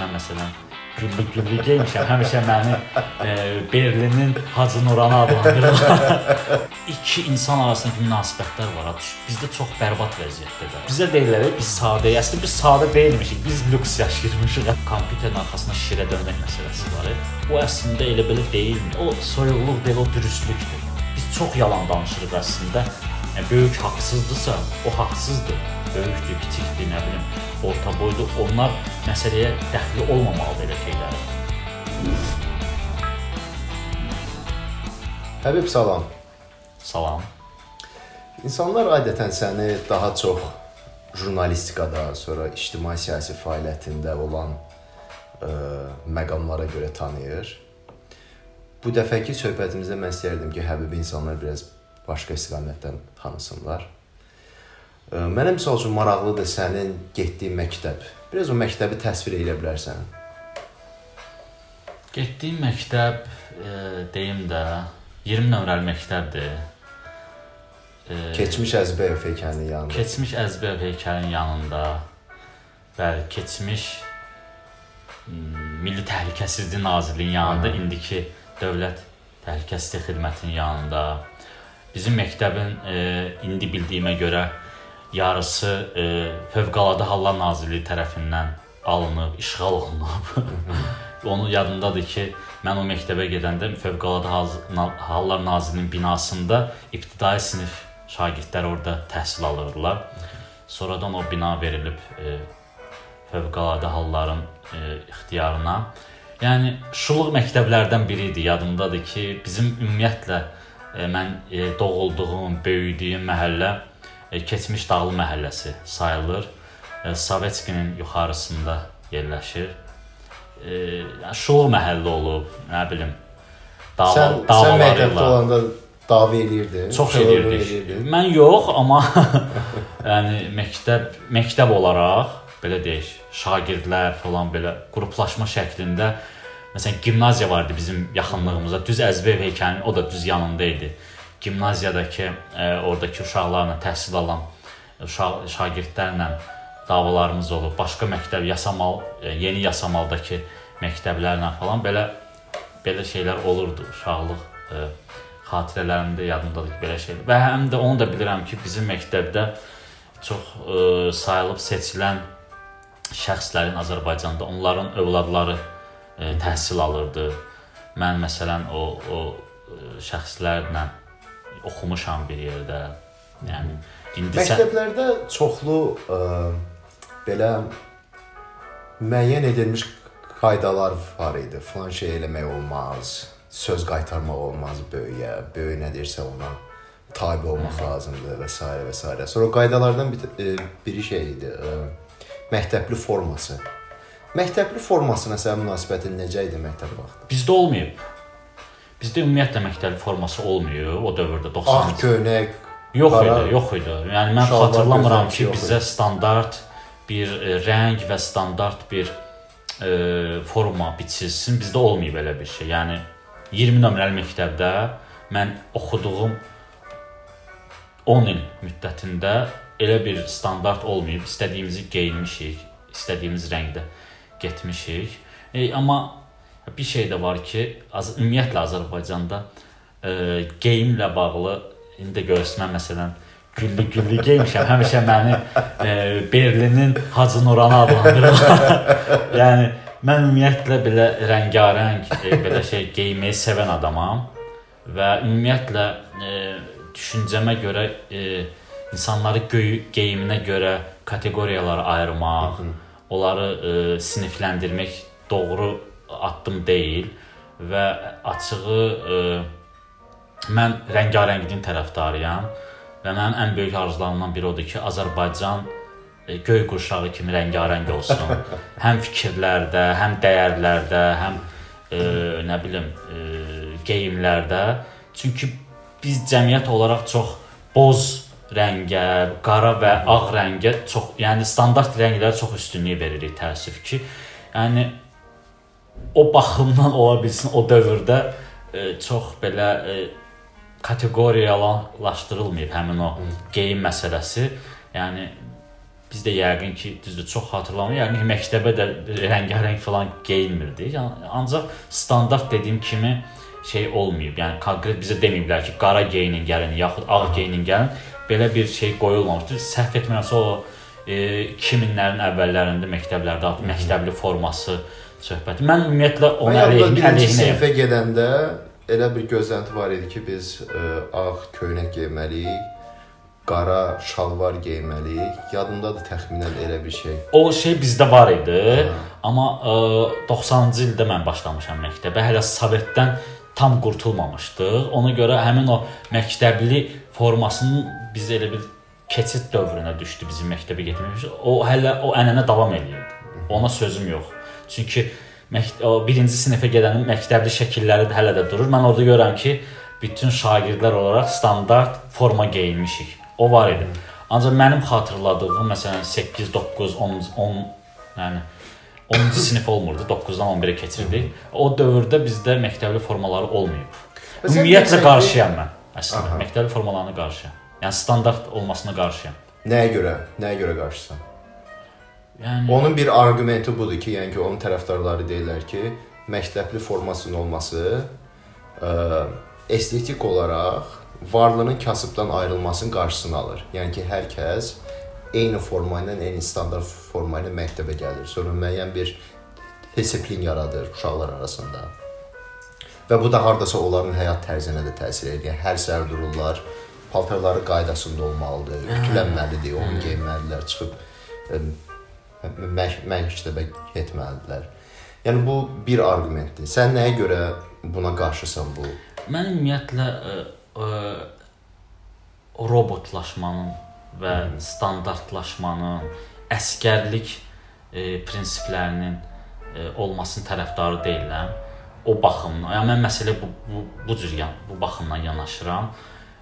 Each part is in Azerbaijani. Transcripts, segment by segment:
mən məsələn geymişəm. Həmişə məni e, Berlinin Hacı Nuranı adlandırırlar. İki insan arasındakı münasibətlər var. Bizdə çox bərbad vəziyyətdədir. Bizə deyirlər biz sadəyik. Əslində biz sadə deyilmişik. Biz lüks yaşayırmışıq. Kompüterin arxasına şirə dönmək məsələsi var. O əslində elə belə deyilmi? O soyuqluq deyil, o dürüstlükdür. Biz çox yalan danışırıq əslində. Yəni böyük haqsızdırsa, o haqsızdır. Böyükdür, kiçikdir, nə bilim, orta boydur. Onlar məsələyə dəxli olmamalıdır elə şeylərə. Həbib salam. Salam. İnsanlar adətən səni daha çox jurnalistikada, sonra ictimai siyasi fəaliyyətində olan ə, məqamlara görə tanıyır. Bu dəfəki söhbətimizdə mən istərdim ki, Həbibi insanlar biraz başqa istiqamətdən tanısınlar. Mənə məsəl üçün maraqlıdır sənin getdiyin məktəb. Biraz o məktəbi təsvir edə bilərsən? Getdiyim məktəb, e, deyim də 20 nömrəli məktəbdir. E, keçmiş Əzbəyev heykəlinin yanında. Keçmiş Əzbəyev heykəlinin yanında. Bəli, keçmiş Milli Təhlükəsizlik Nazirliyinin yanında, Aha. indiki Dövlət Təhlükəsizlik Xidmətinin yanında. Bizim məktəbin e, indi bildiyimə görə yarısı e, Fövqəladə Hallar Nazirliyi tərəfindən alınıb, işğal olunub. Onu yadımdadır ki, mən o məktəbə gedəndə Fövqəladə Hallar Nazirliyinin binasında ibtidai sinif şagirdlər orada təhsil alırlar. Sonradan o bina verilib e, Fövqəladə Halların e, ixtiyarına. Yəni şuluq məktəblərdən biri idi. Yadımdadır ki, bizim ümumiyyətlə e, mən e, doğulduğum, böyüdüyüm məhəllə keçmiş Dağlı məhəlləsi sayılır. E, Sovetskinin yuxarısında yerləşir e, şou məhəllə olub, nə bilim. Dava, sən, sən məktəbdə olanda dava eləyirdin? Çox eləyirdik. Mən yox, amma yəni məktəb məktəb olaraq belə deyək, şagirdlər falan belə qruplaşma şəklində məsələn gimnaziya var idi bizim yaxınlığımızda. Düz Əzbəyev heykəlinin o da düz yanında idi. Gimnaziyadakı e, oradakı uşaqlarla təhsil alan uşaq şagirdlərlə davalarımız olub. Başqa məktəb yasamal, e, yeni yasamaldakı məktəblərlə falan belə belə şeylər olurdu. Uşaqlıq ə, e, xatirələrimdə yadımdadır ki, belə şeylər. Və həm də onu da bilirəm ki, bizim məktəbdə çox ə, sayılıb seçilən şəxslərin Azərbaycanda onların övladları ə, təhsil alırdı. Mən məsələn o o şəxslərlə oxumuşam bir yerdə. Yəni indi məktəblərdə çoxlu ə, belə müəyyən edilmiş qaydalar var idi. Falan şey eləmək olmaz, söz qaytarmaq olmaz böyüyə, böyük nə deyirsə ona tabe olmaq lazımdır və s. və s. Sonra qaydalardan bir, e, biri şey idi, e, məktəbli forması. Məktəbli formasına sənin münasibətin necə idi məktəb vaxtı? Bizdə olmayıb. Bizdə ümumiyyətlə məktəbli forması olmuyor o dövrdə 90. Ağ köynək yox qara, idi, yox idi. Yəni mən xatırlamıram ki, bizə standart bir e, rəng və standart bir e, forma biçilsin. Bizdə olmayıb belə bir şey. Yəni 20 nömrəli məktəbdə mən oxuduğum 10 il müddətində elə bir standart olmayıb. İstədiyimizi geyinmişik, istədiyimiz rəngdə getmişik. E, amma bir şey də var ki, az ümumiyyətlə Azərbaycanda e, geyimlə bağlı indi görürsən məsələn güllü güllü geymişəm. Həmişə məni e, Berlinin Hacı Nuranı adlandırırlar. yəni mən ümumiyyətlə belə rəngarəng e, belə şey geyməyi sevən adamam və ümumiyyətlə e, düşüncəmə görə e, insanları geyiminə görə kateqoriyalara ayırmaq, onları e, sinifləndirmək doğru addım deyil və açığı e, mən rəngarəngliyin tərəfdarıyam. Və mənim ən böyük arzularımdan biri odur ki, Azərbaycan e, göy qurşağı kimi rəngarəng olsun. həm fikirlərdə, həm dəyərlərdə, həm e, nə bilim, e, geyimlərdə. Çünki biz cəmiyyət olaraq çox boz rəngə, qara və ağ rəngə çox, yəni standart rənglərə çox üstünlük veririk təəssüf ki. Yəni o baxımdan ola bilsin o dövrdə e, çox belə e, kateqoriyalaşdırılmayıb həmin o geyim məsələsi. Yəni biz də yəqin ki, düzdür, çox xatırlamıram. Yəqin ki, məktəbə də rəngarəng falan geyinmirdik. Yəni ancaq standart dediyim kimi şey olmayıb. Yəni konkret bizə deməyiblər ki, qara geyinin gəlin, yaxud ağ geyinin gəlin. Belə bir şey qoyulmamışdı. Səhv etmirəmsə o e, 2000-lərin əvvəllərində məktəblərdə məktəbli forması söhbəti. Mən ümumiyyətlə ona əleyhinə sinifə gedəndə elə bir gözlənti var idi ki, biz ə, ağ köynək geyməliyik qara şalvar geyməliyik. Yadımdadır təxminən elə bir şey. O şey bizdə var idi. Hə. Amma ə, 90-cı ildə mən başlamışam məktəbə. Hələ Sovetdən tam qurtulmamışdıq. Ona görə həmin o məktəbli formasının biz elə bir keçid dövrünə düşdü bizim məktəbə getməyimiz. O hələ o ənənə davam eləyirdi. Ona sözüm yox. Çünki o birinci sinifə gedənin məktəbli şəkilləri də hələ də durur. Mən orada görürəm ki, bütün şagirdlər olaraq standart forma geyinmişik. O var idi. Ancaq mənim xatırladığım məsələn 8, 9, 10, 10 yəni 10-cu sinif olmurdu. 9-dan 11-ə keçirdik. O dövrdə bizdə məktəbli formaları olmayıb. Ümumiyyətlə qarşıyam mən. Əslində Aha. məktəbli formalarına qarşıyam. Yəni standart olmasına qarşıyam. Nəyə görə? Nəyə görə qarşısan? Yəni onun bir arqumenti budur ki, yəni ki, onun tərəfdarları deyirlər ki, məktəbli formasının olması ə, estetik olaraq varlının kasıbdan ayrılmasının qarşısını alır. Yəni ki, hər kəs eyni forma ilə, eyni standart forma ilə məktəbə gəlir. Sonra müəyyən bir disiplin yaradır uşaqlar arasında. Və bu da hardasa onların həyat tərzinə də təsir edir. Yəni, hər səhər dururlar, paltarları qaydasında olmalıdır, ütülənməlidir, onu geyinməlidirlər, çıxıb məktəbə getməlidirlər. Yəni bu bir arqumentdir. Sən nəyə görə buna qarşısan bu? Mən ümumiyyətlə ə, robotlaşmanın və standartlaşmanın, əskərlik ə, prinsiplərinin ə, olmasının tərəfdarı deyiləm. O baxımdan, yəni mən məsələ bu bu bu cür yan, bu baxımdan yanaşıram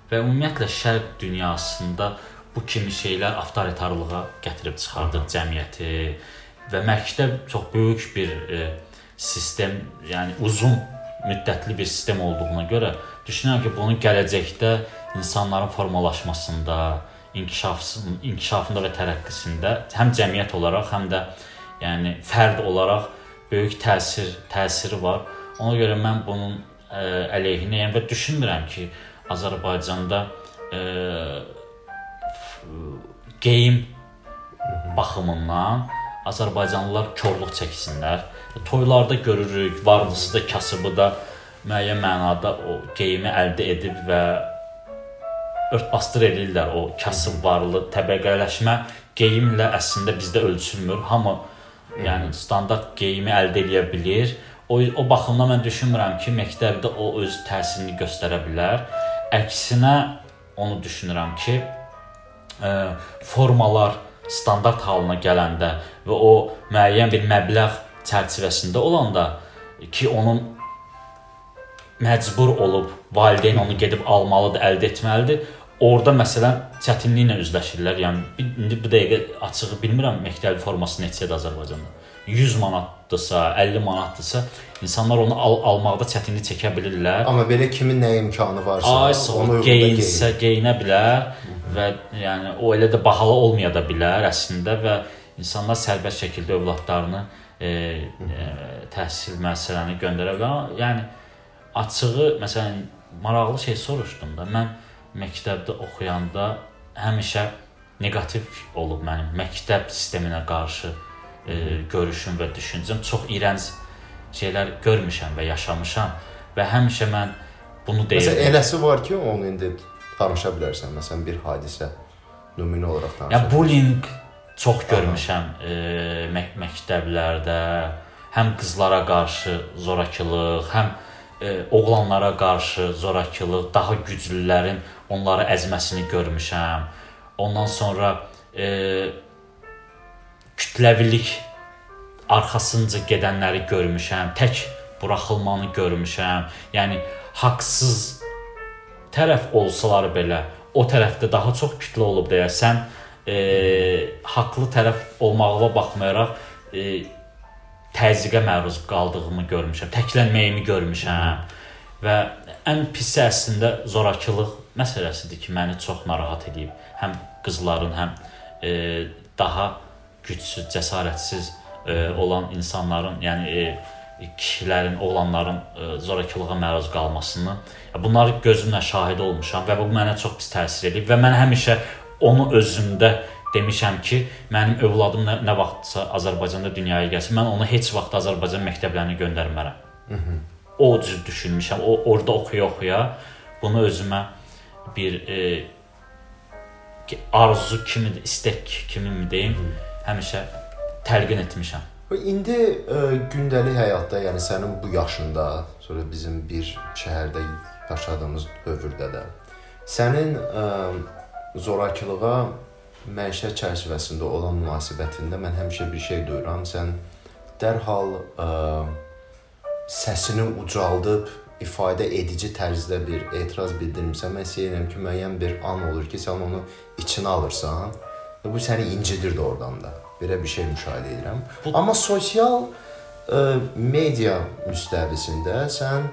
və ümumiyyətlə şərq dünyasında bu kimi şeylər avtoritarlığa gətirib çıxardır cəmiyyəti və məktəb çox böyük bir e, sistem, yəni uzun müddətli bir sistem olduğuna görə düşünürəm ki, bunun gələcəkdə insanların formalaşmasında, inkişafın inkişafında və tərəqqisində həm cəmiyyət olaraq, həm də yəni fərd olaraq böyük təsir təsiri var. Ona görə mən bunun ə, əleyhinəyəm və düşünmürəm ki, Azərbaycanda ə, geyim baxımından Azərbaycanlılar korluq çəksinlər. Toylarda görürük, varlısı da, kasıbı da müəyyən mənada o geyimi əldə edib və örtbasdır eləyirlər o kasıb varlı təbəqələşmə geyimlə əslində bizdə ölçülmür. Hamı yəni standart geyimi əldə edə bilər. O o baxımdan mən düşünmürəm ki, məktəbdə o öz təsirini göstərə bilər. Əksinə onu düşünürəm ki, formalar standart halına gələndə və o müəyyən bir məbləğ çərçivəsində olanda ki, onun məcbur olub valideyn onu gedib almalıdır, əldə etməlidir. Orda məsələn çətinliklə üzləşirlər. Yəni indi bu dəqiqə açığı bilmirəm məktəb forması neçədir Azərbaycanda. 100 manatdırsa, 50 manatdırsa, insanlar onu al almaqda çətinlik çəkə bilirlər. Amma belə kimin nə imkanı varsa, Ay, onu geyinsə, geyinə bilər və yəni o elə də bahalı olmaya da bilər əslində və insanlar sərbəst şəkildə övladlarını e, e, təhsil müəssisələrinə göndərə bilər. Yəni açığı məsələn maraqlı şey soruşdum da. Mən məktəbdə oxuyanda həmişə neqativ olub mənim məktəb sisteminə qarşı e, görüşüm və düşüncəm. Çox iyrənc şeylər görmüşəm və yaşamışam və həmişə mən bunu deyirəm. Məsələn, eləsi var ki, onu indi danışa bilərsən. Məsələn, bir hadisə nümunə olaraq danışa. Ya bullying çox görmüşəm e, mək məktəblərdə, həm qızlara qarşı zorakılıq, həm e, oğlanlara qarşı zorakılıq, daha güclülərin onları əzməsini görmüşəm. Ondan sonra e, kütləvilik arxasınca gedənləri görmüşəm, tək buraxılmanı görmüşəm. Yəni haqsız tərəf olsalar belə, o tərəfdə daha çox kütlə olub deyə sən e, haqlı tərəf olmağına baxmayaraq e, təzyiqə məruz qaldığımı görmüşəm, təklənməyimi görmüşəm və ən pisi əslində zorakılıq məsələsidir ki, məni çox narahat edib. Həm qızların, həm e, daha gücsüz, cəsarətsiz e, olan insanların, yəni e, kişilərin, oğlanların e, zorakılığa məruz qalmasını bunları gözümlə şahid olmuşam və bu mənə çox pis təsir edib və mən həmişə onu özümdə demişəm ki, mənim övladım nə, nə vaxtsa Azərbaycanda dünyaya gəlsin, mən onu heç vaxt Azərbaycan məktəblərinə göndərmərəm. Hı -hı. O cür düşünmüşəm. O orada oxuya-oxuya bunu özümə bir e, arzu kimi, istək kimi mi deyim, Hı -hı. həmişə təlqin etmişəm. İndi ə, e, gündəlik həyatda, yəni sənin bu yaşında, sonra bizim bir şəhərdə yaşadığımız dövrdə də sənin ə, e, zorakılığa məişət çərçivəsində olan münasibətində mən həmişə bir şey duyuram. Sən dərhal ə, səsini ucaldıb ifadə edici tərzdə bir etiraz bildirmirsən. Mən istəyirəm ki, müəyyən bir an olur ki, sən onu içinə alırsan və bu səni incidir də oradan da. Belə bir şey müşahidə edirəm. Bu... Amma sosial ə, media müstəvisində sən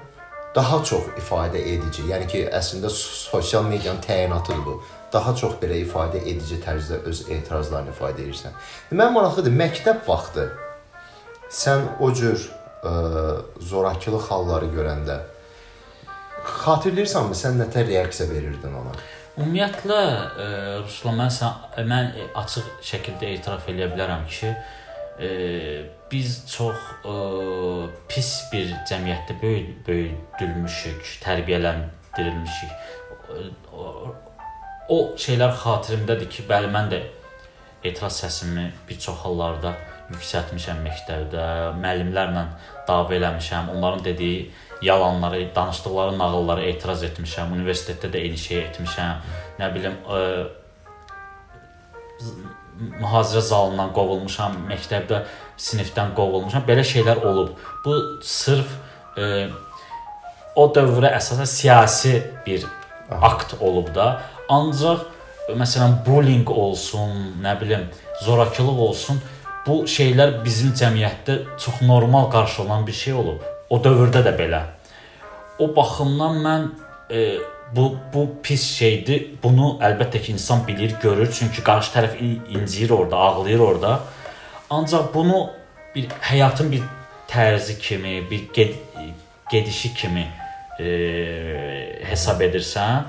daha çox ifadə edici, yəni ki, əslində sosial medianın təyinatıdır bu. Daha çox belə ifadə edici tərzdə öz etirazlarını ifadə edirsən. Mən maraqlıdır, məktəb vaxtı sən o cür ə, zorakılıq halları görəndə xatırlayırsanmı sən nətər reaksiya verirdin ona? Ümumiyyətlə e, Ruslan mən sən mən açıq şəkildə etiraf eləyə bilərəm ki, e, biz çox e, pis bir cəmiyyətdə böyük böyüdülmüşük, tərbiyələndirilmişik. O, şeylər xatirimdədir ki, bəli mən də etiraz səsimi bir çox hallarda yüksəltmişəm məktəbdə, müəllimlərlə dava eləmişəm, onların dediyi yalanları, danışdıqları nağıllara etiraz etmişəm. Universitetdə də eyni şeyi etmişəm. Nə bilim, ə, e, mühazirə zalından qovulmuşam, məktəbdə sinifdən qovulmuşam. Belə şeylər olub. Bu sırf e, o dövrə əsasən siyasi bir akt olub da. Ancaq məsələn bullying olsun, nə bilim, zorakılıq olsun, bu şeylər bizim cəmiyyətdə çox normal qarşılanan bir şey olub. O dövrdə də belə. O baxımdan mən e, bu bu pis şeydir. Bunu əlbəttə ki, insan bilir, görür, çünki qarşı tərəf inciyir orada, ağlayır orada. Ancaq bunu bir həyatın bir tərzi kimi, bir ged gedişi kimi e, hesab edirsən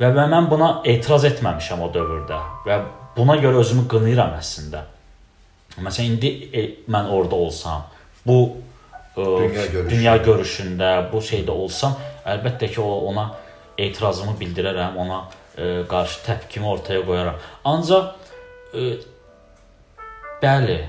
və mən buna etiraz etməmişəm o dövrdə və buna görə özümü qınayıram əslində. Məsələn indi e, mən orada olsam, bu dünya, görüşü. dünya görüşündə bu şeydə olsam, əlbəttə ki, o ona etirazımı bildirərəm, ona ə, qarşı təpkimi ortaya qoyaram. Ancaq ə, bəli,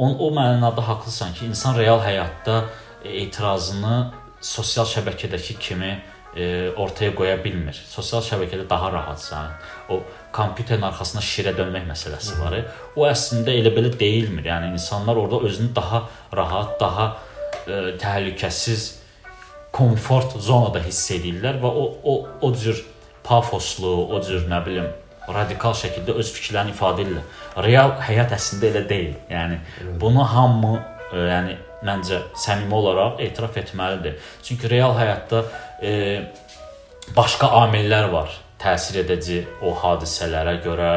on o mənada haqlısan ki, insan real həyatda etirazını sosial şəbəkədəki kimi e, ortaya qoya bilmir. Sosial şəbəkədə daha rahatsan. O kompüterin arxasına şirə dönmək məsələsi var. O əslində elə belə deyilmir. Yəni insanlar orada özünü daha rahat, daha e, təhlükəsiz komfort zonada hiss edirlər və o o o cür pafoslu, o cür nə bilim radikal şəkildə öz fikirlərini ifadə edirlər. Real həyat əslində elə deyil. Yəni evet. bunu hamı ə, e, yəni məncə səmimi olaraq etiraf etməlidir. Çünki real həyatda e, başqa amillər var təsir edici o hadisələrə görə.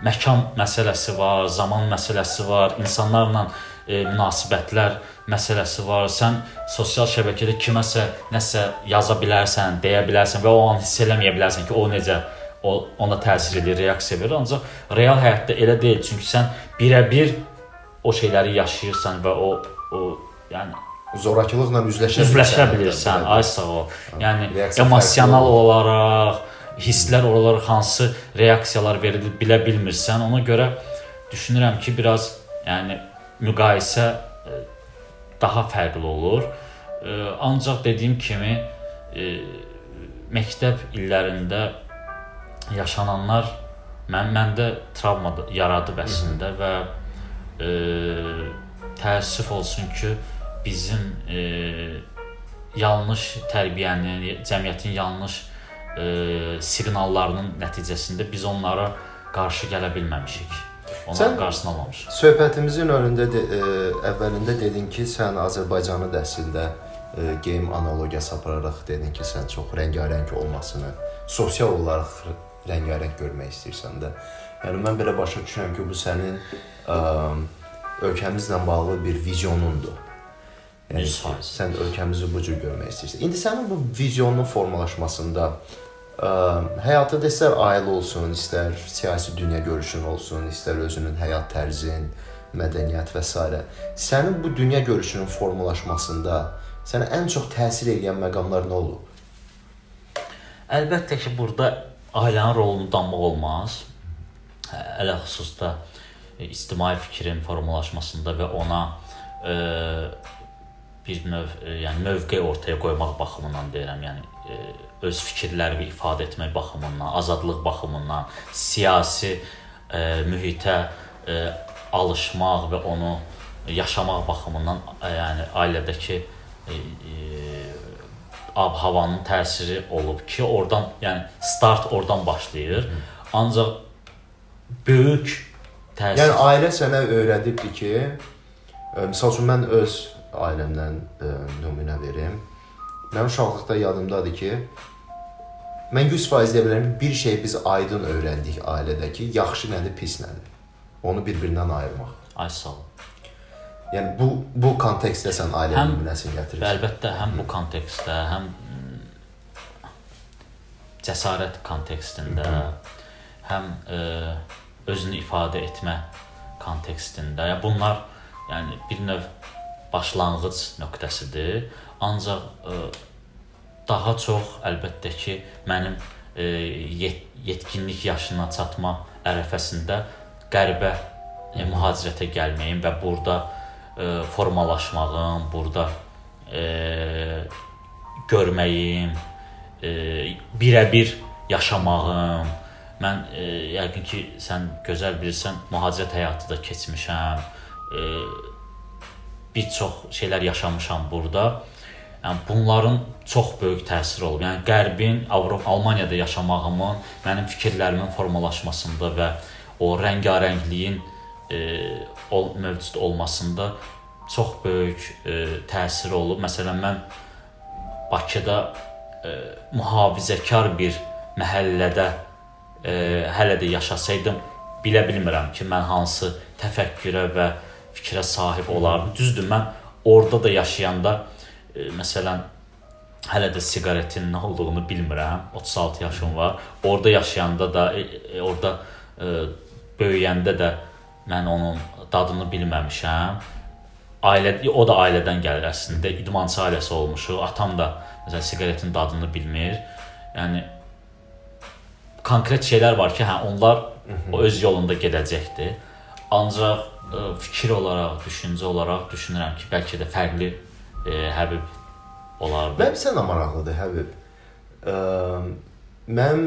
Məkan məsələsi var, zaman məsələsi var, insanlarla e, münasibətlər məsələsi var. Sən sosial şəbəkədə kiməsə nəsə yaza bilərsən, deyə bilərsən və o an hiss eləməyə bilərsən ki, o necə o ona təsir edir, reaksiya verir. Ancaq real həyatda elə deyil, çünki sən birə-bir o şeyləri yaşayırsan və o o yəni zorakılıqla üzləşə, üzləşə bilirsən. Ay sağ ol. Yəni emosional olaraq, hisslər oralar hansı reaksiyalar verilir bilə bilmirsən. Ona görə düşünürəm ki, biraz yəni müqayisə e, daha fərqli olur. E, ancaq dediyim kimi e, məktəb illərində yaşananlar mən məndə travma yaradıb əslində və e, təəssüf olsun ki, bizim e, yanlış tərbiyənin, cəmiyyətin yanlış e, siqnallarının nəticəsində biz onlara qarşı gələ bilməmişik. Onların qarşısını almamışıq. Söhbətimizin önündə de, e, əvvəlində dedin ki, sən Azərbaycanı da əslində e, game analogiyası apararaq dedin ki, sən çox rəngarəng olmasını, sosial olaraq rəngarəng görmək istəyirsən də. Yəni mən belə başa düşürəm ki, bu sənin ə, ölkəmizlə bağlı bir vizyonundur. Yəni ki, sən ölkəmizi bu cür görmək istəyirsən. İndi sənin bu vizyonun formalaşmasında ə, həyatında istər ailə olsun, istər siyasi dünya görüşün olsun, istər özünün həyat tərzin, mədəniyyət və s. Sənin bu dünya görüşünün formalaşmasında sənə ən çox təsir edən məqamlar nə olub? Əlbəttə ki, burada ailənin rolunu danmaq olmaz. Ələ xüsusda e, ictimai fikrin formalaşmasında və ona e, bir növ, e, yəni mövqe ortaya qoymaq baxımından deyirəm. Yəni e, öz fikirlərimi ifadə etmək baxımından, azadlıq baxımından, siyasi e, mühitə e, alışmaq və onu yaşamaq baxımından, e, yəni ailədəki e, e, ab-havanın təsiri olub ki, oradan, yəni start oradan başlayır. Ancaq böyük təsir. Yəni ailə sənə öyrədibdi ki, e, məsəl üçün mən öz ailəmdən ə, e, nümunə verim. Mənim uşaqlıqda yadımdadır ki, mən 100% deyə bilərəm bir şey biz aydın öyrəndik ailədəki, yaxşı nədir, pis nədir. Onu bir-birindən ayırmaq. Ay sağ ol. Yəni bu bu kontekstdə sən ailə nümunəsini gətirirsən. Əlbəttə, həm bu kontekstdə, həm cəsarət kontekstində, həm ə, e, özünü ifadə etmə kontekstində. Yəni bunlar yəni bir növ başlanğıc nöqtəsidir. Ancaq ə, e, daha çox əlbəttə ki, mənim ə, e, yet yetkinlik yaşına çatma ərəfəsində qərbə ə, mühacirətə gəlməyim və burada e, formalaşmağım, burada ə, görməyim, ə, birəbir yaşamağım. Mən ə, yəqin ki, sən gözəl bilirsən, mühacirət həyatı da keçmişəm. Ə, bir çox şeylər yaşamışam burada. Yəni bunların çox böyük təsiri olub. Yəni Qərbin Avropa, Almaniyada yaşamağımın mənim fikirlərimin formalaşmasında və o rəngarəngliyin e, ol, mövcud olmasında çox böyük e, təsiri olub. Məsələn mən Bakıda e, mühafizəkar bir məhəllədə e, hələ də yaşasaydım, bilə bilmirəm ki, mən hansı təfəkkürə və fikrə sahib olardım. Düzdür, mən orada da yaşayanda e, məsələn hələ də siqaretin nə olduğunu bilmirəm. 36 yaşım var. Orada yaşayanda da e, e, orada e, böyüyəndə də mən onun dadını bilməmişəm. Ailə o da ailədən gəlir əslində. İdmançı ailəsi olmuşuq. Atam da məsələn siqaretin dadını bilmir. Yəni konkret şeylər var ki, hə onlar o öz yolunda gedəcəkdir. Ancaq ə, fikir olaraq, düşüncə olaraq düşünürəm ki, bəlkə də fərqli ə, Həbib olardı. Mənim sənə maraqlıdır Həbib. Ə, mən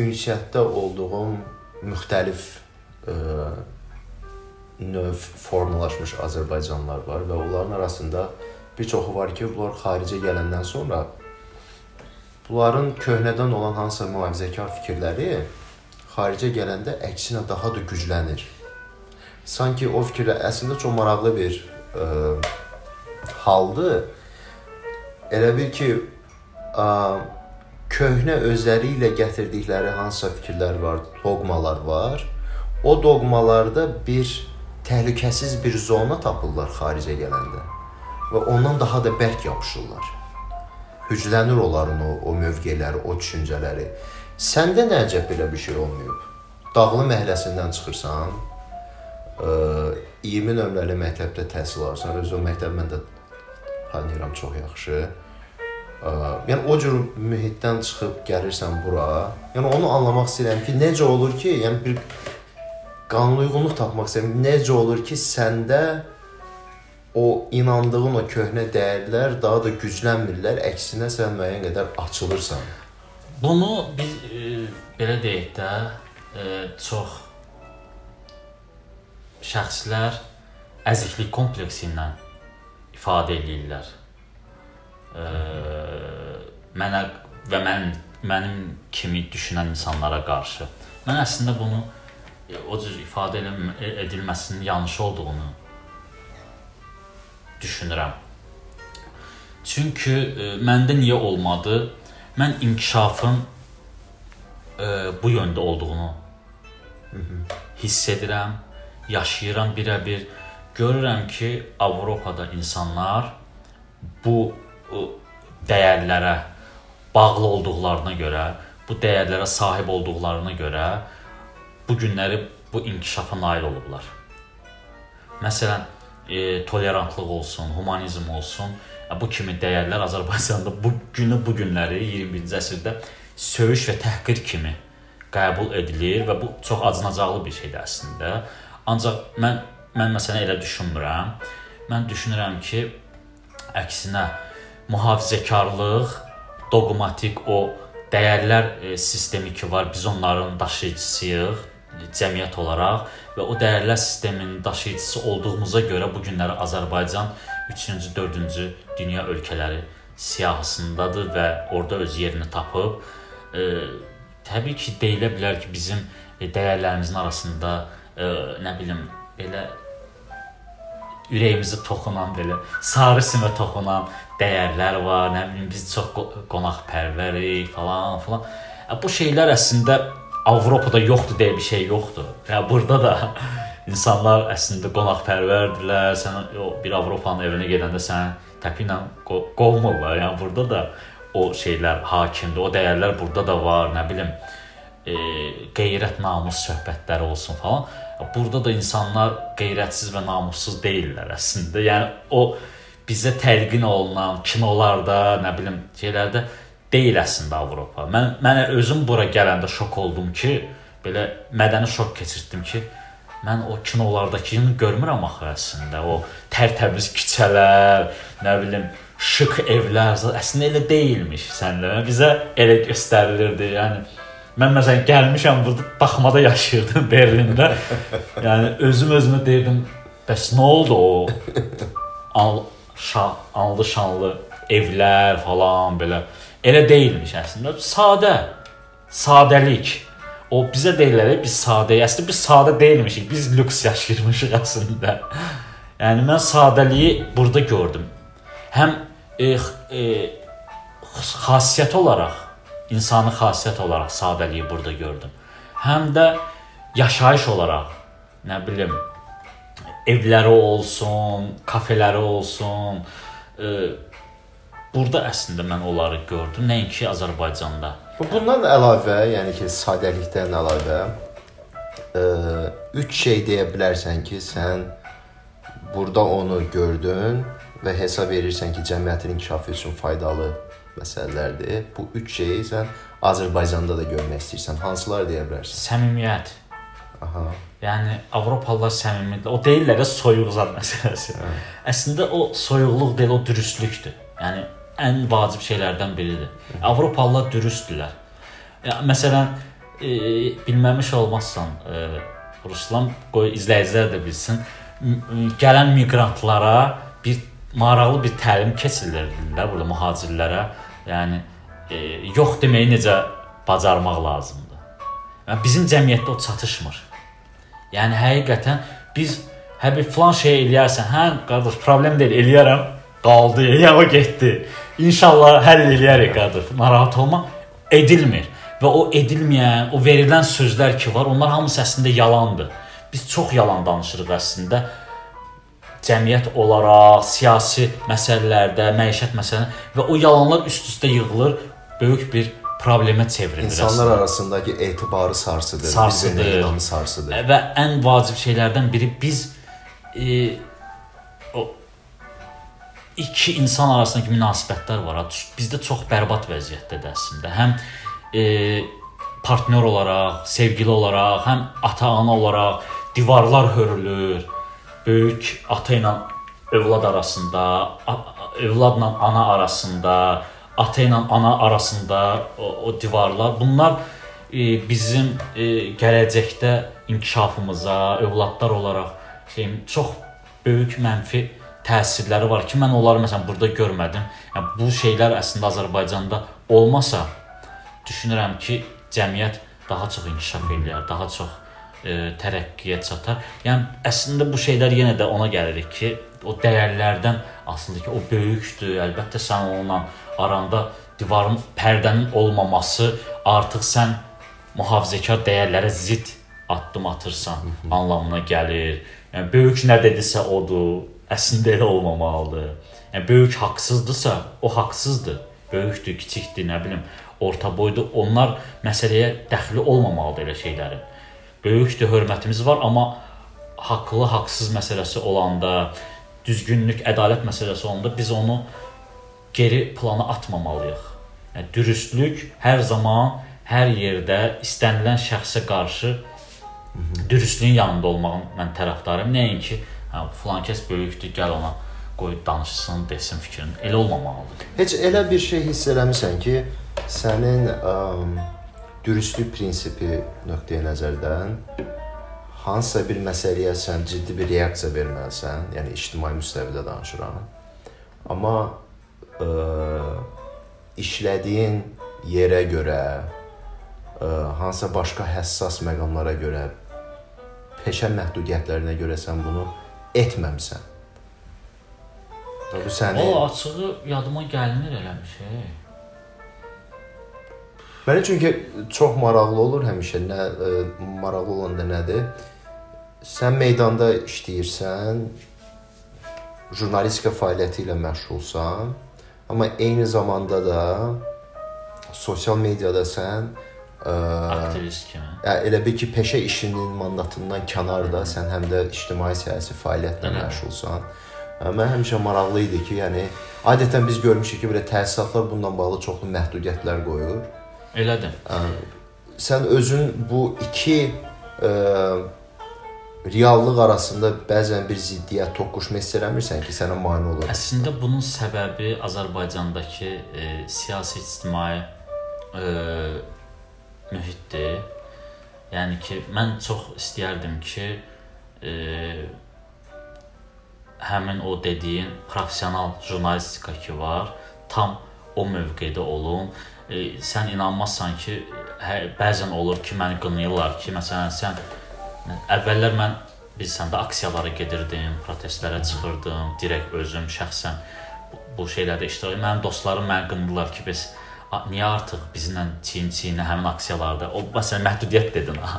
ünsiyyətdə olduğum müxtəlif ə, növ formalaşmış Azərbaycanlılar var və onların arasında bir çoxu var ki, bunlar xaricə gələndən sonra bunların köhnədən olan hansısa mühafizəkar fikirləri xaricə gələndə əksinə daha da güclənir sanki o fikirlə əslində çox maraqlı bir ə, haldır. Elə bil ki, ə, köhnə özləri ilə gətirdikləri hansısa fikirlər var, doqmalar var. O doqmalarda bir təhlükəsiz bir zona tapırlar xaricə gələndə və ondan daha da bərk yapışırlar. Hüclənir onların o, o mövqeləri, o düşüncələri. Səndə nə əcəb belə bir şey olmayıb? Dağlı məhəlləsindən çıxırsan, 20 nömrəli məktəbdə təhsil alırsan, özü o məktəb mən də tanıyıram çox yaxşı. Yəni o cür mühitdən çıxıb gəlirsən bura. Yəni onu anlamaq istəyirəm ki, necə olur ki, yəni bir qanunuyğunluq tapmaq istəyirəm. Necə olur ki, səndə o inandığın o köhnə dəyərlər daha da güclənmirlər, əksinə sən müəyyən qədər açılırsan. Bunu biz e, belə deyək də, e, çox şəxslər əziklik kompleksi ilə ifadə eləyirlər. E, mənə və mən mənim kimi düşünən insanlara qarşı. Mən əslində bunu o cür ifadə edilməsinin yanlış olduğunu düşünürəm. Çünki e, məndə niyə olmadı? Mən inkişafın e, bu yöndə olduğunu hiss edirəm, yaşayıram birə-bir. Görürəm ki, Avropada insanlar bu dəyərlərə bağlı olduqlarına görə, bu dəyərlərə sahib olduqlarına görə bu günləri bu inkişafa nail olublar. Məsələn, e, tolerantlıq olsun, humanizm olsun, e, bu kimi dəyərlər Azərbaycanda bu günü bu günləri 21-ci əsrdə söyüş və təhqir kimi qəbul edilir və bu çox acınacaqlı bir şeydir əslində. Ancaq mən mən məsələn elə düşünmürəm. Mən düşünürəm ki, əksinə mühafizəkarlıq, doqmatik o dəyərlər e, sistemi ki var, biz onların daşıyıcısıyıq cəmiyyət olaraq və o dəyərlər sisteminin daşıyıcısı olduğumuza görə bu günləri Azərbaycan 3-cü, 4-cü dünya ölkələri siyahısındadır və orada öz yerini tapıb. E, təbii ki, deyilə bilər ki, bizim e, dəyərlərimizin arasında e, nə bilim belə ürəyimizi toxunan belə sarı simə toxunan dəyərlər var. Nə bilim biz çox qonaqpərvərik falan filan. Bu şeylər əslində Avropada yoxdur deyə bir şey yoxdur. Ya burada da insanlar əslində qonaqpərvərdirlər. Sən o bir Avropanın evinə gedəndə sən təpi ilə qovmurlar. Yəni burada da o şeylər hakimdir. O dəyərlər burada da var, nə bilim, e, qeyrət, namus söhbətləri olsun falan. Burada da insanlar qeyrətsiz və namussuz deyillər əslində. Yəni o bizə təlqin olunan kinolarda, nə bilim, şeylərdə deyil əslində Avropa. Mən mənə özüm bura gələndə şok oldum ki, belə mədəni şok keçirtdim ki, mən o kinolardakını görmürəm axı əslində. O tərtəmiz küçələr, nə bilim, şıq evlər əslində elə deyilmiş səndə. Bizə elə göstərilirdi. Yəni mən məsələn gəlmişəm burada daxmada yaşayırdım Berlində. yəni özüm özümə deyirdim, bəs nə oldu o? Al şan, anlı şanlı evlər falan belə elə deyilmiş əslində. Sadə, sadəlik. O bizə deyirlər, biz sadəyik. Əslində biz sadə deyilmişik. Biz lüks yaşayırmışıq əslində. Yəni mən sadəliyi burada gördüm. Həm e, e, xasiyyət olaraq, insani xasiyyət olaraq sadəliyi burada gördüm. Həm də yaşayış olaraq, nə bilim, evləri olsun, kafeləri olsun, e, burada əslində mən onları gördüm, nəinki Azərbaycanda. Bu bundan əlavə, yəni ki, sadəlikdən əlavə ə, üç şey deyə bilərsən ki, sən burada onu gördün və hesab verirsən ki, cəmiyyətin inkişafı üçün faydalı məsələlərdir. Bu üç şeyi sən Azərbaycanda da görmək istəyirsən. Hansılar deyə bilərsən? Səmimiyyət. Aha. Yəni Avropalılar səmimidir. O deyirlər də soyuq zad məsələsi. Hə. Əslində o soyuqluq deyil, o dürüstlükdür. Yəni ən vacib şeylərdən biridir. Avropalılar dürüstdürlər. Ya, məsələn, e, bilməmiş olmazsan, e, Ruslan qoy izləyicilər də bilsin. Gələn miqrantlara bir maraqlı bir təlim keçirirdilər burada mühacirlərə. Yəni e, yox deməyi necə bacarmaq lazımdır. Yəni bizim cəmiyyətdə o çatışmır. Yəni həqiqətən biz hə bir falan şey eləyərsən, hə qardaş problem deyil, eləyərəm, qaldı, ya o getdi. İnşallah həll eləyərik qardaş. Narahat olma, edilmir. Və o edilməyən, o verilən sözlər ki var, onlar hamısı əslində yalandır. Biz çox yalan danışırıq əslində. Cəmiyyət olaraq, siyasi məsələlərdə, məişət məsələlərində və o yalanlar üst-üstə yığılır, böyük bir problemə çevrilir. İnsanlar əslində. arasındakı etibarı sarsıdır, sarsıdır. inamı sarsıdır. Və ən vacib şeylərdən biri biz e, iki insan arasındakı münasibətlər var. Bizdə çox bərbad vəziyyətdədir əslində. Həm e, partnyor olaraq, sevgili olaraq, həm ata-ana olaraq divarlar hörülür. Böyük ata ilə övlad arasında, övladla ana arasında, ata ilə ana arasında o, o divarlar. Bunlar e, bizim e, gələcəkdə inkişafımıza, övladlar olaraq şey çox böyük mənfi təsirləri var ki, mən onları məsələn burada görmədim. Yəni bu şeylər əslində Azərbaycanda olmasa düşünürəm ki, cəmiyyət daha çox inkişaf eləyər, daha çox e, tərəqqiyə çatar. Yəni əslində bu şeylər yenə də ona gəlirik ki, o dəyərlərdən asılıdır ki, o böyükdür. Əlbəttə sən onunla aranda divarın, pərdənin olmaması artıq sən mühafizəkar dəyərlərə zidd addım atırsan anlamına gəlir. Yəni böyük nə dedisə odur. Əslində elə olmamalıdır. Yəni böyük haqsızdırsa, o haqsızdır. Böyükdür, kiçikdir, nə bilim, orta boydur. Onlar məsələyə dəxli olmamalıdır elə şeylərin. Böyükdür, hörmətimiz var, amma haqlı, haqsız məsələsi olanda, düzgünlük, ədalət məsələsi olanda biz onu geri plana atmamalıyıq. Yəni dürüstlük hər zaman hər yerdə istənilən şəxsə qarşı dürüstlüyün yanında olmağın mən tərəfdarıyam. Nəinki hə filan kəs böyükdür, gəl ona qoy danışsın, desin fikrini. Elə olmamalıdır. Heç elə bir şey hiss eləmisən ki, sənin ə, dürüstlük prinsipi nöqteyi nəzərdən hansısa bir məsələyə sən ciddi bir reaksiya verməlisən, yəni ictimai müstəvidə danışıram. Amma ə, işlədiyin yerə görə, ə, hansısa başqa həssas məqamlara görə peşə məhdudiyyətlərinə görə sən bunu etməmisən. Bu səni O açığı yadıma gəlmir elə bir şey. Mənə çünki çox maraqlı olur həmişə. Nə ə, maraqlı olan da nədir? Sən meydanda işləyirsən, jurnalistika fəaliyyəti ilə məşğulsan, amma eyni zamanda da sosial mediada sən Aktivist kimi. ə, elə bil ki, peşə işinin mandatından kənarda sən həm də ictimai siyasi fəaliyyətlə Elədir. məşğulsan. Ə, Mən həmişə maraqlı idi ki, yəni adətən biz görmüşük ki, belə təsisatlar bundan bağlı çoxlu məhdudiyyətlər qoyur. Elədir. sən özün bu iki ə, reallıq arasında bəzən bir ziddiyyət toqquşma hiss eləmirsən ki, sənə mane olur. Əslində bunun səbəbi Azərbaycandakı e, siyasi ictimai e, mühitdir. Yəni ki, mən çox istəyərdim ki, e, həmin o dediyin professional jurnalistika ki var, tam o mövqedə olum. E, sən inanmazsan ki, hə, bəzən olur ki, məni qınayırlar ki, məsələn sən əvvəllər mən bilirsən də aksiyalara gedirdim, protestlərə çıxırdım, direkt özüm şəxsən bu, bu şeylərdə iştirak. Mənim dostlarım məni qındılar ki, biz "A, niyə artıq bizlə çiyin-çiyinə həmin aksiyalarda o məsələn məhdudiyyət dedin. ha.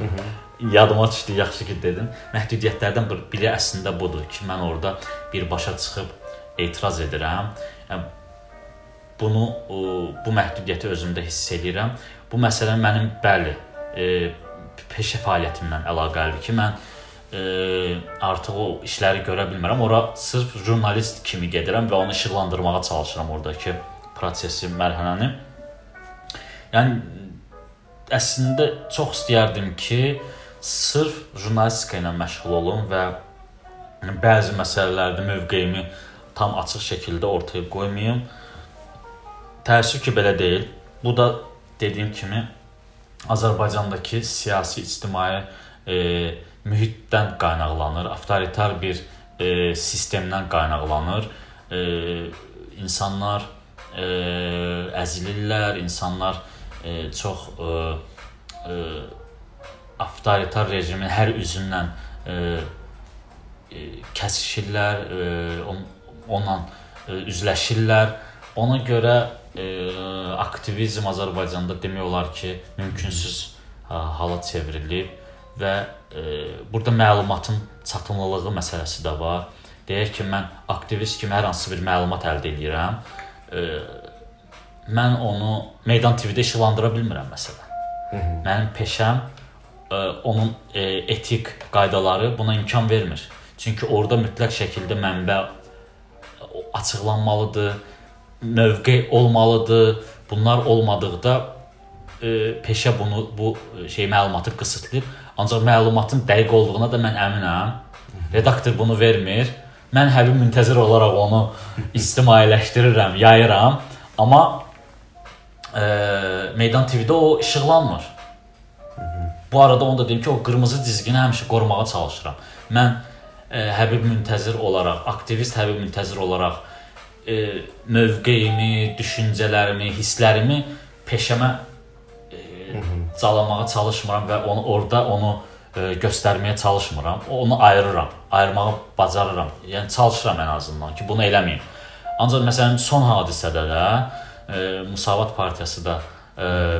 Yadıma düşdü, yaxşı ki dedin. Məhdudiyyətlərdən bir- biri əslində budur ki, mən orada birbaşa çıxıb etiraz edirəm. Bunu bu məhdudiyyəti özümdə hiss edirəm. Bu məsələ mənim bəli, e, peşə fəaliyyətimlə əlaqəlidir ki, mən e, artıq o işləri görə bilmirəm. Ora sırf jurnalist kimi gedirəm və onu işıqlandırmağa çalışıram oradakı prosesi, mərhələni. Yəni əslində çox istəyərdim ki, sırf jurnalistika ilə məşğul olum və bəzi məsələlərdə mövqeyimi tam açıq şəkildə ortaya qoymayım. Təəssüf ki, belə deyil. Bu da dediyim kimi Azərbaycandakı siyasi, ictimai e, mühitdən qaynaqlanır, avtoritar bir e, sistemdən qaynaqlanır. E, insanlar e, əzilirlər, insanlar e, çox e, e, avtoritar rejimin hər üzündən e, e, kəsişirlər, e, on, onunla e, üzləşirlər. Ona görə e, aktivizm Azərbaycanda demək olar ki, mümkünsüz ha, hala çevrilib və e, burada məlumatın çatımlılığı məsələsi də var. Deyək ki, mən aktivist kimi hər hansı bir məlumat əldə edirəm. E, mən onu Meydan TV-də işıqlandıra bilmirəm məsələn. Mənim peşəm ə, onun ə, etik qaydaları buna imkan vermir. Çünki orada mütləq şəkildə mənbə açıqlanmalıdır, mövqe olmalıdır. Bunlar olmadıqda ə, peşə bunu bu şey məlumatı qısıtlayır. Ancaq məlumatın dəqiq olduğuna da mən əminəm. Redaktor bunu vermir. Mən Həbib Müntəzir olaraq onu ictimailəşdirirəm, yayıram. Amma ə, Meydan TV-də o işıqlanmır. Bu arada onu da deyim ki, o qırmızı cizgini həmişə qorumağa çalışıram. Mən ə, Həbib Müntəzir olaraq, aktivist Həbib Müntəzir olaraq ə, mövqeyimi, düşüncələrimi, hisslərimi peşəmə ə, calamağa çalışmıram və onu orada onu ə, göstərməyə çalışmıram. Onu ayırıram, ayırmağı bacarıram. Yəni çalışıram ən azından ki, bunu eləməyim. Ancaq məsələn son hadisədə də e, Müsavat partiyası da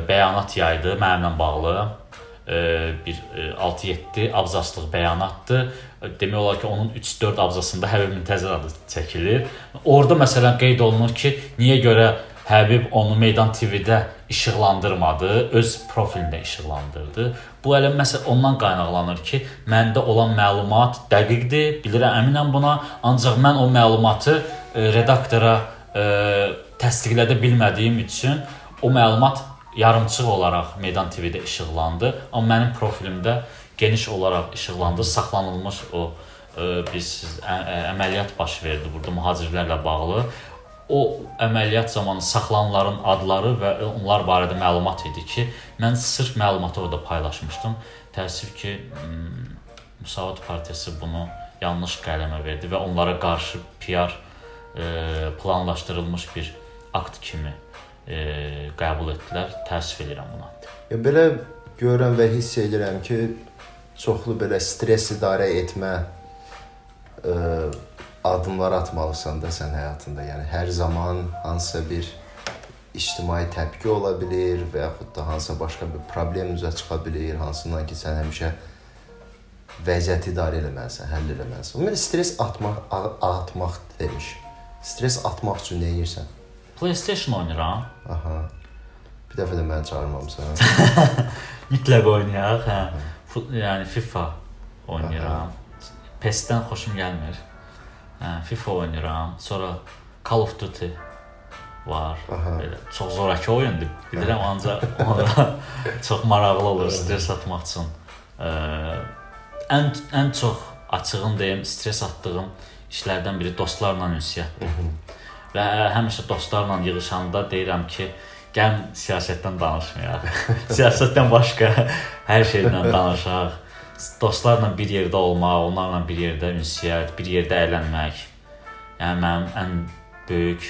bəyanat yaydı mənimlə bağlı. bir 6-7 abzaslıq bəyanatdır. Demək olar ki, onun 3-4 abzasında Həbib Müntəzir adı çəkilir. Orada məsələn qeyd olunur ki, niyə görə Həbib onu Meydan TV-də işıqlandırmadı, öz profilində işıqlandırdı. Bu elə məsəl ondan qaynaqlanır ki, məndə olan məlumat dəqiqdir, bilirəm, əminəm buna, ancaq mən o məlumatı redaktora təsdiqlədə bilmədiyim üçün o məlumat yarımçıq olaraq Meydan TV-də işıqlandı, amma mənim profilimdə geniş olaraq işıqlandı, saxlanılmış o ə, biz ə, əməliyyat baş verdi burada mühacirlərlə bağlı. O əməliyyat zamanı saxlanılanların adları və onlar barədə məlumat idi ki, mən sırf məlumatı orada paylaşmışdım. Təəssüf ki, Müsavat partiyası bunu yanlış qələmə verdi və onlara qarşı PR planlaşdırılmış bir akt kimi e, qəbul etdilər. Təəssüf edirəm buna. Ya belə görürəm və hiss edirəm ki, çoxlu belə stress idarə etmə ə, e, addımlar atmalısan da sən həyatında. Yəni hər zaman hansısa bir ictimai təpki ola bilər və yaxud da hansısa başqa bir problem üzə çıxa bilər, hansından ki sən həmişə vəziyyəti idarə etməlisən, həll etməlisən. Ümumiyyətlə stress atmaq atmaq demiş. Stress atmaq üçün nə edirsən? PlayStation oynayıram. Aha. Bir dəfə də məni çağırmamısan. Mütləq oynayaq, hə. Yəni FIFA oynayıram. PES-dən xoşum gəlmir. Hə, FIFA oynayıram. Sonra Call of Duty var. Aha. Belə çox zorakı oyundur. Bilirəm ancaq ona çox maraqlı olur stres atmaq üçün. Ə, ən ən çox açığın deyim, stres atdığım işlərdən biri dostlarla ünsiyyətdir və həmişə dostlarla yığılanda deyirəm ki, gəl siyasətdən danışmayaq. Siyasətdən başqa hər şeydən danışaq. Dostlarla bir yerdə olmaq, onlarla bir yerdə ünsiyyət, bir yerdə əylənmək. Yəni mənim ən böyük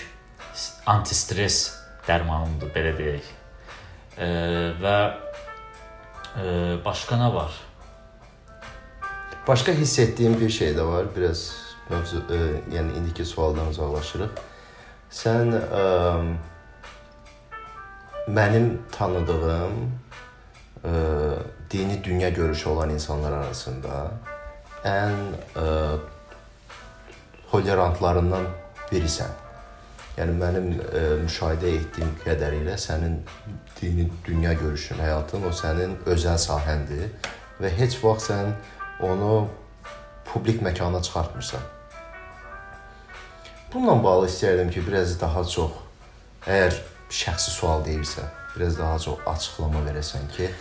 antistres dərmanımdır, belə deyək. E, və e, başqa nə var? Başqa hiss etdiyim bir şey də var. Biraz mövzu, e, yəni indiki sualdan uzaqlaşırıq. Sən ə, mənim tanıdığım ə, dini dünya görüşü olan insanlar arasında ən ə, tolerantlarından birisən. Yəni mənim ə, müşahidə etdiyim qədərilə sənin dini dünya görüşün, həyatın o sənin özəl sahəndir və heç vaxt sən onu publik məkana çıxartmırsan. Bununla bağlı istəyərdim ki, biraz daha çox əgər şəxsi sual deyirsə, biraz daha çox açıqlama verəsən ki, ə,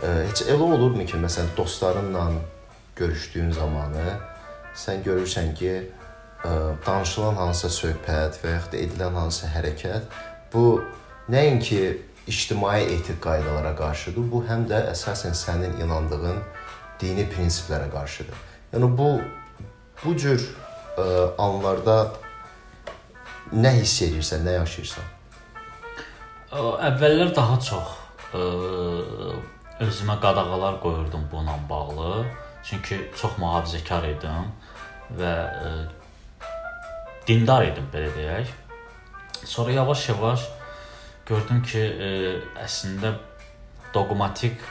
e, heç elə olurmu ki, məsələn, dostlarınla görüşdüyün zamanı sən görürsən ki, ə, e, danışılan hansısa söhbət və yaxud da edilən hansısa hərəkət bu nəinki ictimai etik qaydalara qarşıdır, bu həm də əsasən sənin inandığın dini prinsiplərə qarşıdır. Yəni bu bu cür ə, e, anlarda nə hiss edirsən, nə yaşayırsan? Əvvəllər daha çox ə, özümə qadağalar qoyurdum bununla bağlı. Çünki çox mühafizəkar idim və ə, dindar idim belə deyək. Sonra yavaş-yavaş gördüm ki, ə, əslində doqmatik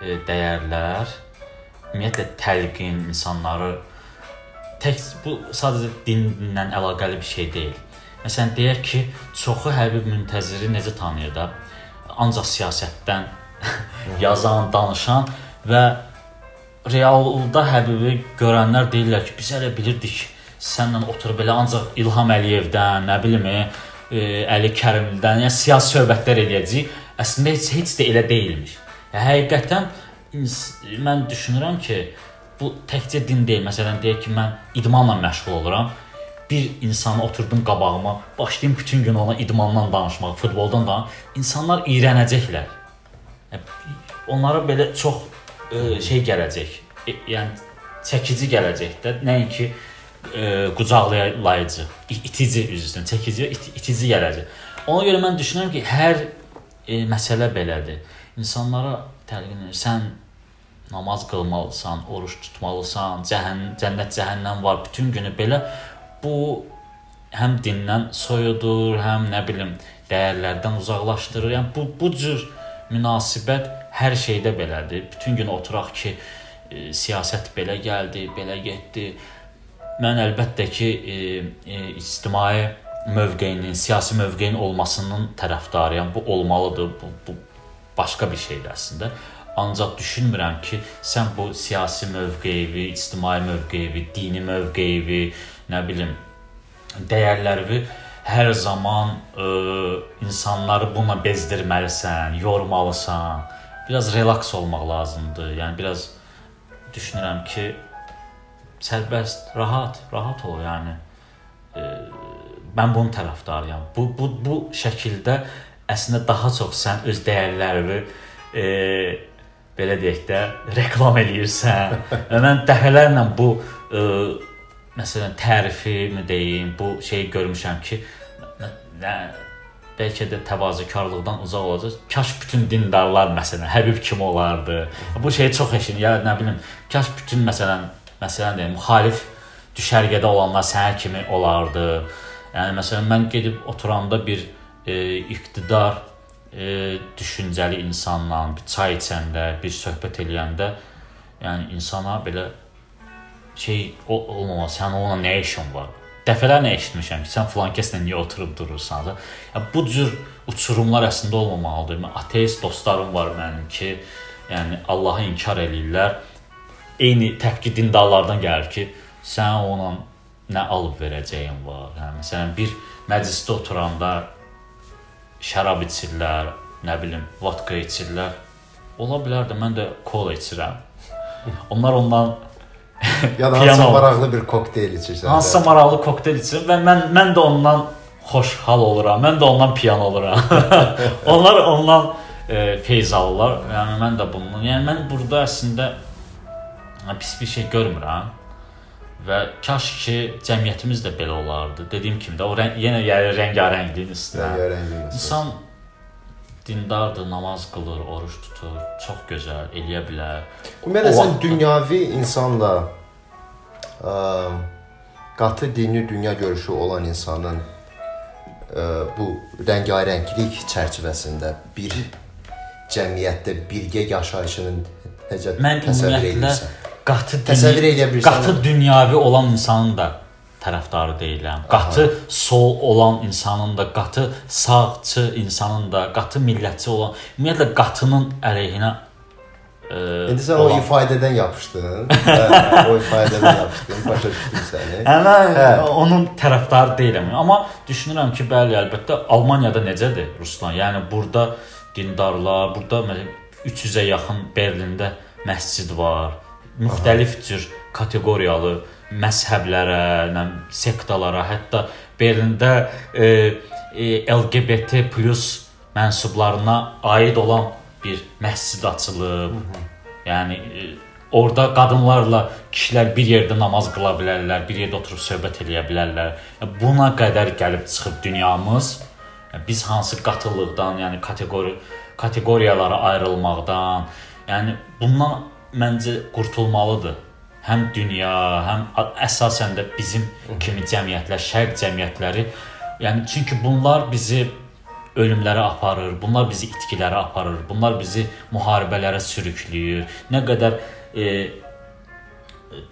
ə, dəyərlər ümumiyyətlə təlqin insanları tək bu sadəcə dinlə əlaqəli bir şey deyil. Məsələn deyək ki, çoxu Həbib Müntəziri necə tanıyır da? Ancaq siyasətdən yazan, danışan və realda Həbibi görənlər deyirlər ki, biz elə bilirdik sənlə oturub belə ancaq İlham Əliyevdən, nə bilim, e, Əli Kərimlidən, yəni siyasi söhbətlər eləyəcəyik. Əslində heç heç də elə deyilmiş. Yəni, həqiqətən mən düşünürəm ki, bu təkcə din deyil. Məsələn, deyək ki, mən idmanla məşğul oluram bir insanı oturdum qabağıma, başlayım bütün gün ona idmandan danışmağa, futboldan da, insanlar iyrənəcəklər. Onlara belə çox ə, e, şey gələcək. E, yəni çəkici gələcək də, nəinki ə, e, qucaqlayıcı, itici üzrdən, çəkici, it itici gələcək. Ona görə mən düşünürəm ki, hər e, məsələ belədir. İnsanlara təlqin edir. Sən namaz qılmalısan, oruç tutmalısan, cəhən, cənnət, cəhənnəm var bütün günü belə bu həm dindən soyudur, həm nə bilim dəyərlərdən uzaqlaşdırır. Yəni bu bu cür münasibət hər şeydə belədir. Bütün gün oturaq ki, e, siyasət belə gəldi, belə getdi. Mən əlbəttə ki, e, e, ictimai mövqeyinin, siyasi mövqeyin olmasının tərəfdarıyam. Bu olmalıdır. Bu, bu başqa bir şeydir əslində. Ancaq düşünmürəm ki, sən bu siyasi mövqeyi, ictimai mövqeyi, dini mövqeyi, nə bilim, dəyərləri hər zaman ə, insanları buna bezdirməlisən, yormalısan. Biraz relaks olmaq lazımdır. Yəni biraz düşünürəm ki, sərbəst, rahat, rahat ol, yəni. Ə, mən bunun tərəfdarıyam. Bu bu bu şəkildə əslində daha çox sən öz dəyərlərini e, belə deyək də reklam eləyirsən. Və mən dəfələrlə bu ə, məsələn tərifimi deyim, bu şeyi görmüşəm ki, nə bəlkə də təvazökarlıqdan uzaq olacaq. Kaş bütün dindarlar məsələn Həbib kimi olardı. Bu şeyi çox eşin, ya nə bilim, kaş bütün məsələn, məsələn deyim, müxalif düşərgədə olanlar sənə kimi olardı. Yəni məsələn mən gedib oturanda bir e, iqtidar e, düşüncəli insanla bir çay içəndə, bir söhbət eləyəndə, yəni insana belə şey olmamalı. Sən onunla nə işin var? Dəfələrlə eşitmişəm ki, sən filan kəslə niyə oturub durursan. Ya bu cür uçurumlar əslində olmamalıdır. Mən ateist dostlarım var mənim ki, yəni Allahı inkar eləyirlər. Eyni təfqi dindarlardan gəlir ki, sən ona nə alıb verəcəyin var. Hə, məsələn, bir məclisdə oturanda şərab içirlər, nə bilim, vodka içirlər. Ola bilər də mən də kola içirəm. Onlar ondan ya da hansısa maraqlı bir kokteyl içirsən. Hansısa maraqlı kokteyl içirəm və mən mən də ondan xoşhal oluram. Mən də ondan piyan oluram. Onlar ondan e, feyz alırlar. Yəni mən də bunun. Yəni mən burada əslində pis bir şey görmürəm. Və kaş ki cəmiyyətimiz də belə olardı. Dediyim kimi də o rəng, yenə yəni rəngarəngliyin üstünə. Rəngarəngliyin. İnsan dindardır, namaz qılır, oruç tutur, çox gözəl, eləyə bilər. Ümumiyyətlə sən dünyavi insanla ə, qatı dini dünya görüşü olan insanın ə, bu rəngarənglik çərçivəsində bir cəmiyyətdə birgə yaşayışının necə Mən təsəvvür edirsən? Qatı təsəvvür edə bilirsən. Qatı dünyavi olan insanın da tərəfdarı deyiləm. Qatı Aha. sol olan insanın da, qatı sağçı insanın da, qatı millətçi olan, ümumiyyətlə qatının əleyhinə ə, İndi sən olan... o ifadədən yapışdın. hə, o ifadədən yapışdın. Başa düşdüm səni. Hə, hə. onun tərəfdarı deyiləm. Amma düşünürəm ki, bəli, əlbəttə Almaniyada necədir Ruslan? Yəni burada dindarlar, burada məsələn 300-ə yaxın Berlində məscid var. Müxtəlif Aha. cür kateqoriyalı məzhəblərə, nə sektalara, hətta Berlində e, e, LGBT+ mənsublarına aid olan bir məscid açılıb. Hı -hı. Yəni e, orada qadınlarla kişilər bir yerdə namaz qıla bilərlər, bir yerdə oturub söhbət eləyə bilərlər. Buna qədər gəlib çıxıb dünyamız biz hansı qatılıqdan, yəni kateqori kateqoriyalara ayrılmaqdan, yəni bundan məncə qurtulmalıdır həm dünya, həm əsasən də bizim kimi cəmiyyətlər, şərq cəmiyyətləri, yəni çünki bunlar bizi ölümlərə aparır, bunlar bizi itkilərə aparır, bunlar bizi müharibələrə sürükləyir. Nə qədər e,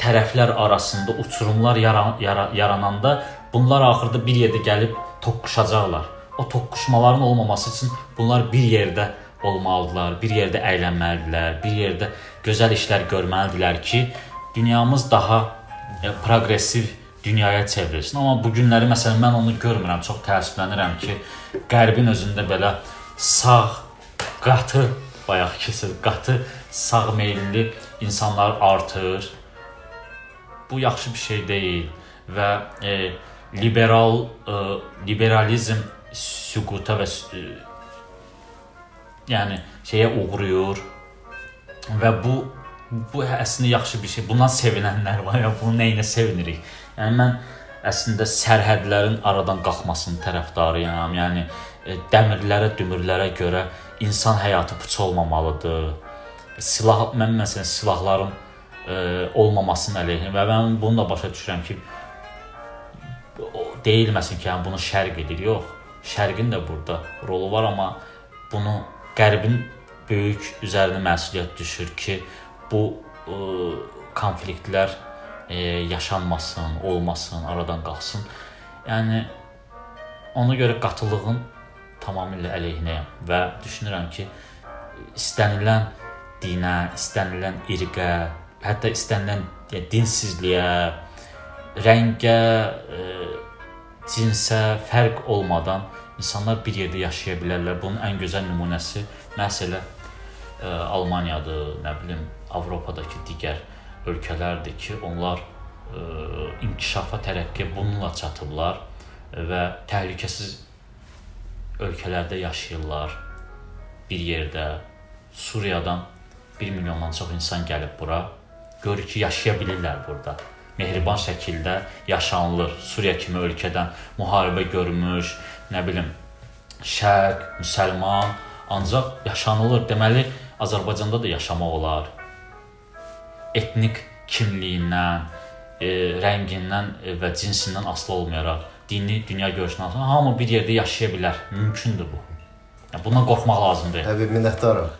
tərəflər arasında uçurumlar yaran, yara, yarananda bunlar axırda bir yerdə gəlib toqquşacaqlar. O toqquşmaların olmaması üçün bunlar bir yerdə olmalıdılar, bir yerdə əylənməlidirlər, bir yerdə gözəl işlər görməlidirlər ki, dünyamız daha e, proqressiv dünyaya çevrilsin. Amma bu günləri məsələn mən onu görmürəm. Çox təəssüflənirəm ki, Qərbin özündə belə sağ, qatı, bayaq keçir, qatı, sağ meylli insanlar artır. Bu yaxşı bir şey deyil və e, liberal e, liberalizm süquta və e, yəni şeyə uğrayır və bu bu əslində yaxşı bir şey. Bundan sevinənlər var ya, bunun nəyinə sevinirik? Yəni mən əslində sərhədlərin aradan qalxmasının tərəfdarıyam. Yəni e, dəmirlərə, dümürlərə görə insan həyatı puç olmamalıdır. Silah mən məsələn silahların ə, e, olmamasının əleyhinə və mən bunu da başa düşürəm ki, deyilməsin ki, yəni bunu şərq edir. Yox, şərqin də burada rolu var, amma bunu qərbin böyük üzərinə məsuliyyət düşür ki, bu ə, konfliktlər ə, yaşanmasın, olmasın, aradan qalsın. Yəni ona görə qatılığın tamamilə əleyhinəyəm və düşünürəm ki, istənilən dinə, istənilən irqə, hətta istənilən yəni, dinsizliyə, rəngə, ə, cinsə fərq olmadan insanlar bir yerdə yaşaya bilərlər. Bunun ən gözəl nümunəsi məsələ ə, Almaniyadır, nə bilim, Avropadakı digər ölkələrdir ki, onlar ə, inkişafa, tərəqqiyə bununla çatıblar və təhlükəsiz ölkələrdə yaşayırlar. Bir yerdə Suriyadan 1 milyondan çox insan gəlib bura. Görür ki, yaşaya bilirlər burada mehriban şəkildə yaşanılır. Suriya kimi ölkədən müharibə görmüş, nə bilim, şərq, müsəlman, ancaq yaşanılır. Deməli, Azərbaycanda da yaşamaq olar. Etnik kimliyindən, e, rəngindən e, və cinsindən asılı olmayaraq, dini, dünya görüşündən asılı hamı bir yerdə yaşaya bilər. Mümkündür bu. Yəni bundan qorxmaq lazım deyil. Həbib minnətdaram.